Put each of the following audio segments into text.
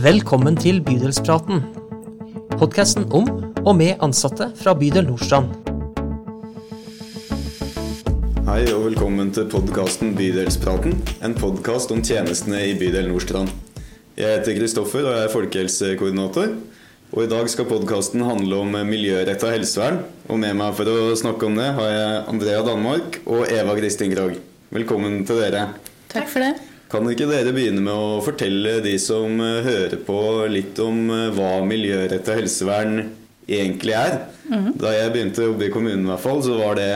Velkommen til Bydelspraten. Podkasten om og med ansatte fra bydel Nordstrand. Hei og velkommen til podkasten Bydelspraten. En podkast om tjenestene i bydel Nordstrand. Jeg heter Kristoffer og jeg er folkehelsekoordinator. Og I dag skal podkasten handle om miljøretta helsevern. Og med meg for å snakke om det har jeg Andrea Danmark og Eva Kristin Krogh. Velkommen til dere. Takk for det. Kan ikke dere begynne med å fortelle de som eh, hører på, litt om eh, hva miljøretta helsevern egentlig er? Mhm. Da jeg begynte å jobbe i kommunen, i hvert fall, så var det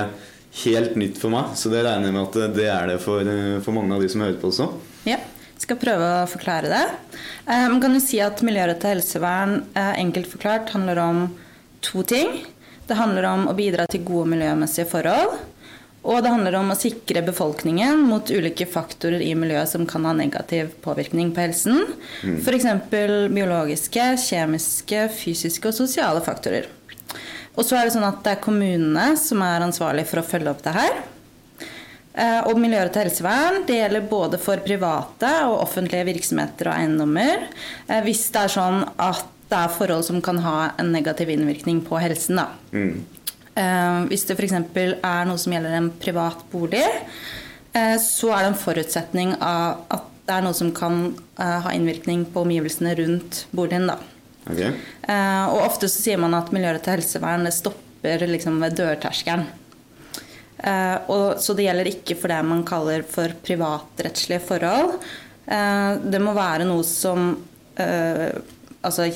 helt nytt for meg. Så det regner jeg med at det er det for, eh, for mange av de som hører på også. Ja, skal prøve å forklare det. Eh, Man kan jo si at miljørettet helsevern eh, enkelt forklart handler om to ting. Det handler om å bidra til gode miljømessige forhold. Og det handler om å sikre befolkningen mot ulike faktorer i miljøet som kan ha negativ påvirkning på helsen. F.eks. biologiske, kjemiske, fysiske og sosiale faktorer. Og så er det sånn at det er kommunene som er ansvarlig for å følge opp det her. Og miljøet miljørettet helsevern det gjelder både for private og offentlige virksomheter og eiendommer. eh, Hvis det er sånn at det er forhold som kan ha en negativ innvirkning på helsen. Da. Eh, Hvis det f.eks. er noe som gjelder en privat bolig, eh, så er det en forutsetning av at det er noe som kan eh, ha innvirkning på omgivelsene rundt boligen. Da. Ok? Eh, Og ofte så sier man at miljørettet helsevern det stopper liksom ved dørterskelen. Eh, så det gjelder ikke for det man kaller for privatrettslige forhold. Eh, det må være noe som eh, altså,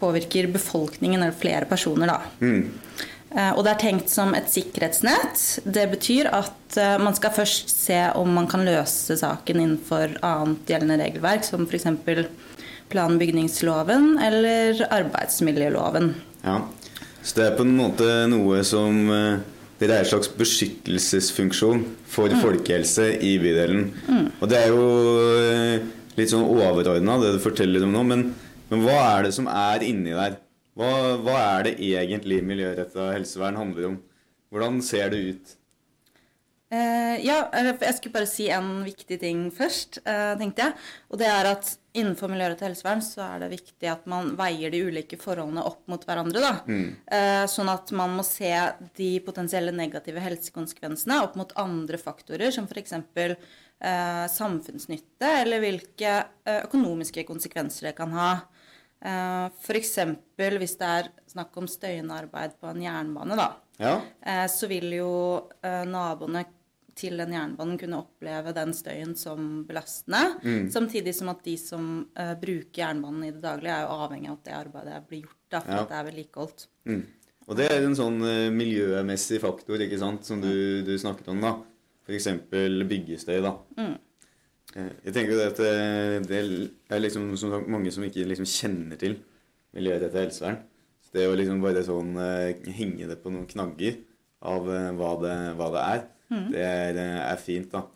påvirker befolkningen eller flere personer, da. Eh, og det er tenkt som et sikkerhetsnett. Det betyr at eh, man skal først se om man kan løse saken innenfor annet gjeldende regelverk, som f.eks. plan- og bygningsloven eller arbeidsmiljøloven. Ja. Så det er på en måte noe som eh, Det er en slags beskyttelsesfunksjon for folkehelse i bydelen. Og det er jo eh, litt sånn overordna, det du forteller om nå. Men, men hva er det som er inni der? Hva, hva er det egentlig miljøretta helsevern handler om? Hvordan ser det ut? Eh, ja, jeg skulle bare si en viktig ting først, eh, tenkte jeg. Og det er at innenfor miljørettet helsevern så er det viktig at man veier de ulike forholdene opp mot hverandre. da. Eh, sånn at man må se de potensielle negative helsekonsekvensene opp mot andre faktorer, som f.eks. Eh, samfunnsnytte, eller hvilke eh, økonomiske konsekvenser det kan ha. Eh, F.eks. hvis det er snakk om støyende arbeid på en jernbane. da. Ja? Eh, så vil jo eh, naboene til den jernbanen kunne oppleve den støyen som belastende. Samtidig som at de som bruker jernbanen i det daglige, er jo avhengig av at det arbeidet blir gjort. Da, for Ja. at det er vedlikeholdt. Mm. Og det er en sånn miljømessig faktor ikke sant, som du, du snakket om. da. F.eks. byggestøy. da. Eh, Jeg tenker jo det at eh, det er liksom som sagt mange som ikke liksom kjenner til miljørettet helsevern. Så det å liksom bare sånn eh, henge det på noen knagger av eh, hva, det, hva det er, det er, er fint, da.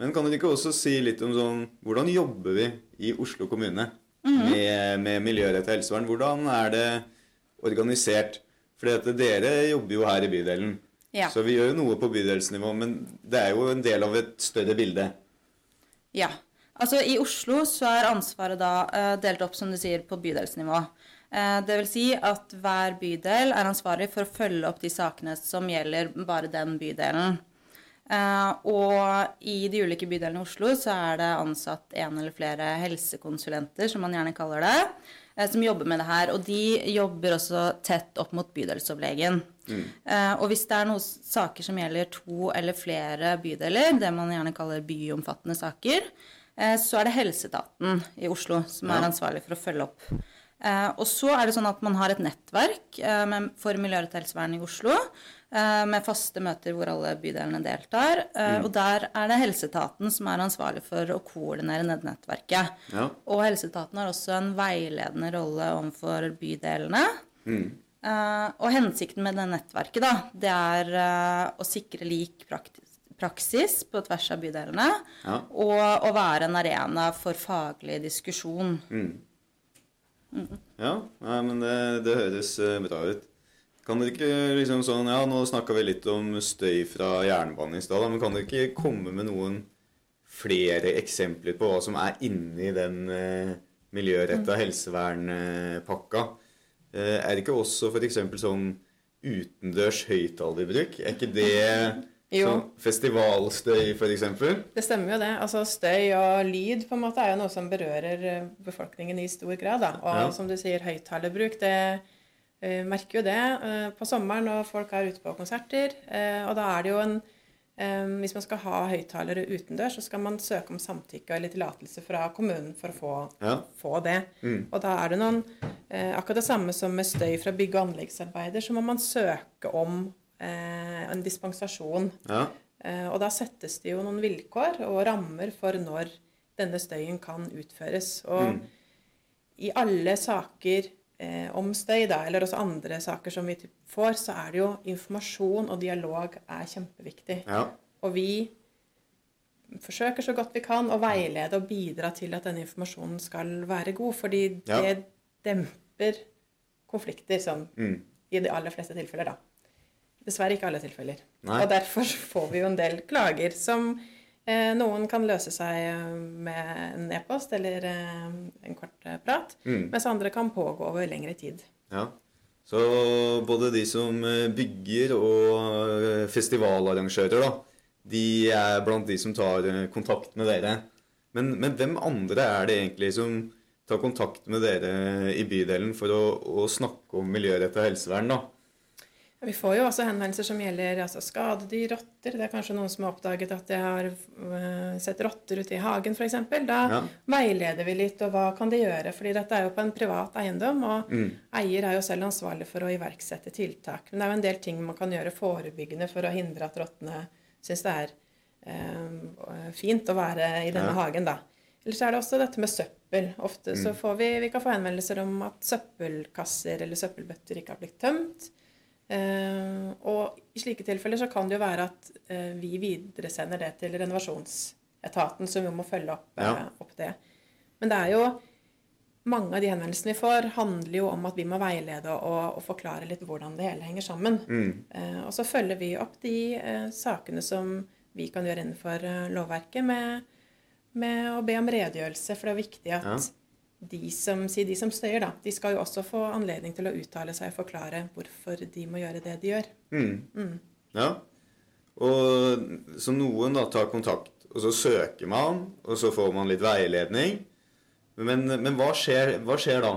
Men kan dere ikke også si litt om sånn Hvordan jobber vi i Oslo kommune med, med og helsevern? Hvordan er det organisert? For dere jobber jo her i bydelen. Ja. Så vi gjør jo noe på bydelsnivå, men det er jo en del av et større bilde. Ja. Altså I Oslo så er ansvaret da eh, delt opp, som du sier, på bydelsnivå. Eh, det vil si at hver bydel er ansvarlig for å følge opp de sakene som gjelder bare den bydelen. Eh, og i de ulike bydelene i Oslo så er det ansatt en eller flere helsekonsulenter, som man gjerne kaller det, som jobber med det her. Og de jobber også tett opp mot bydelsoverlegen. Eh, og hvis det er noen saker som gjelder to eller flere bydeler, det man gjerne kaller byomfattende saker, eh, så er det helseetaten i Oslo som er ansvarlig for å følge opp. Eh, og så er det sånn at man har et nettverk med, for miljørettet helsevern i Oslo, med faste møter hvor alle bydelene deltar. Mm. Og der er det helseetaten som er ansvarlig for å koordinere nettverket. Ja. Og helseetaten har også en veiledende rolle overfor bydelene. Eh, og hensikten med det nettverket da, det er eh, å sikre lik praksis på tvers av bydelene. Ja. Og å være en arena for faglig diskusjon. Ja, nei, men det, det høres eh, bra ut. Kan dere ikke liksom sånn Ja, nå snakka vi litt om støy fra jernbanen i stad, men kan dere ikke komme med noen flere eksempler på hva som er inni den, eh, miljøretta helsevernpakka. Eh, er det ikke også f.eks. sånn utendørs høyttalerbruk? Er ikke det Jo. sånn festivalstøy, f.eks.? Det stemmer jo det. Altså Støy og lyd på en måte er jo noe som berører eh, befolkningen i stor grad. Da. Og Ja. som du sier, høyttalerbruk, det eh, merker jo det eh, på sommeren når folk er ute på konserter. eh, og da er det jo en eh, Hvis man skal ha høyttalere utendørs, så skal man søke om samtykke eller tillatelse fra kommunen for å få, Ja. få det. Og da er det noen eh, Akkurat det samme som med støy fra bygg- og anleggsarbeider, så må man søke om eh, en dispensasjon. Ja. Eh, Og da settes det jo noen vilkår og rammer for når denne støyen kan utføres. Og i alle saker eh, om støy, da, eller også andre saker som vi får, så er det jo informasjon og dialog er kjempeviktig. ja. Og vi forsøker så godt vi kan å veilede og bidra til at denne informasjonen skal være god, fordi Ja. det demper konflikter sånn Mm. i de aller fleste tilfeller, da. Dessverre ikke alle tilfeller. Nei. Og derfor får vi jo en del klager som noen kan løse seg eh, med en e-post eller eh, en kort eh, prat, Mm. mens andre kan pågå over lengre tid. Ja. Så både de som eh, bygger og eh, festivalarrangører, da, de er blant de som tar eh, kontakt med dere. Men, men hvem andre er det egentlig som tar kontakt med dere i bydelen for å, å snakke om miljøretta helsevern, da? Vi får jo også henvendelser som gjelder altså, skadedyr, rotter. Det er kanskje noen som har oppdaget at de har øh, sett rotter ute i hagen f.eks. Da Ja. veileder vi litt, og hva kan de gjøre? Fordi dette er jo på en privat eiendom, og eier er jo selv ansvarlig for å iverksette tiltak. Men det er jo en del ting man kan gjøre forebyggende for å hindre at rottene syns det er øh, fint å være i denne Ja. hagen, da. Eller så er det også dette med søppel. Ofte så får vi, vi kan få henvendelser om at søppelkasser eller søppelbøtter ikke har blitt tømt. Eh, og i slike tilfeller så kan det jo være at eh, vi videresender det til renovasjonsetaten, som jo må følge opp, eh, Ja. opp det. Men det er jo mange av de henvendelsene vi får, handler jo om at vi må veilede og, og forklare litt hvordan det hele henger sammen. Mm. Eh, og så følger vi opp de eh, sakene som vi kan gjøre innenfor eh, lovverket, med, med å be om redegjørelse. For det er viktig at Ja. De, som, si de som støyer, da, de skal jo også få anledning til å uttale seg og forklare hvorfor de må gjøre det de gjør. Mm. Ja. Og så noen da tar kontakt, og så søker man, og så får man litt veiledning. Men, men hva, skjer, hva skjer da?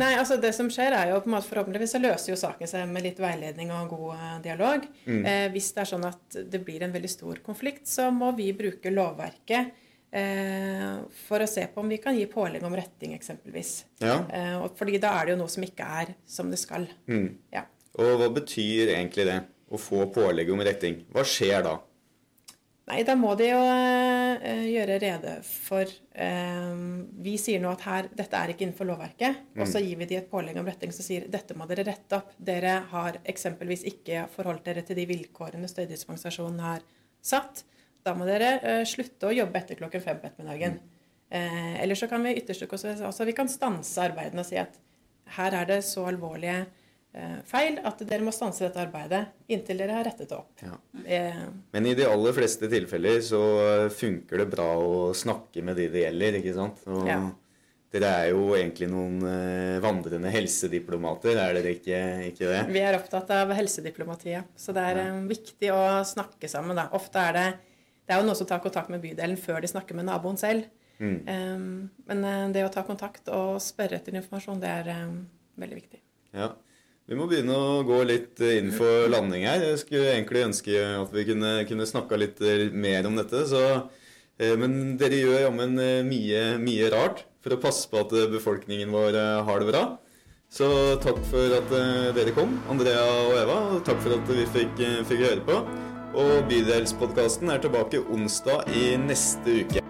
Nei, altså det som skjer er jo på en måte Forhåpentligvis så løser jo saken seg med litt veiledning og god dialog. dialog. Eh, hvis det er sånn at det blir en veldig stor konflikt, så må vi bruke lovverket eh, for å se på om vi kan gi pålegg om retting, eksempelvis. Ja. Eh, fordi da er det jo noe som ikke er som det skal. Mm. Ja. Og hva betyr egentlig det? Å få pålegg om retting. Hva skjer da? Nei, da må de jo eh, gjøre rede for eh, Vi sier nå at her, dette er ikke innenfor lovverket. Og så gir vi de et pålegg om retting som sier dette må dere rette opp. Dere har eksempelvis ikke forholdt dere til de vilkårene støydispensasjonen har satt. Da må dere uh, slutte å jobbe etter klokken fem på ettermiddagen. Eh, eller så kan vi ytterste altså vi kan stanse arbeidene og si at her er det så alvorlige eh, feil at dere må stanse dette arbeidet inntil dere har rettet det opp. Ja. Eh, Men i de aller fleste tilfeller så funker det bra å snakke med de det gjelder, ikke sant? Og Ja. dere er jo egentlig noen vandrende helsediplomater, er dere ikke, ikke det? Vi er opptatt av helsediplomatiet, så det er ja. viktig å snakke sammen. Da. Ofte er det Det er jo noe som tar kontakt med bydelen før de snakker med naboen selv. Um, men eh, det å ta kontakt og spørre etter informasjon, det er um, veldig viktig. Ja. Vi må begynne å gå litt eh, inn for landing her. Jeg skulle egentlig ønske at vi kunne, kunne snakka litt eh, mer om dette. Så, men dere gjør jammen mye, mye rart for å passe på at befolkningen vår har det bra. Så takk for at dere kom, Andrea og Eva. Og takk for at vi fikk, fikk høre på. Og Bydelspodkasten er tilbake onsdag i neste uke.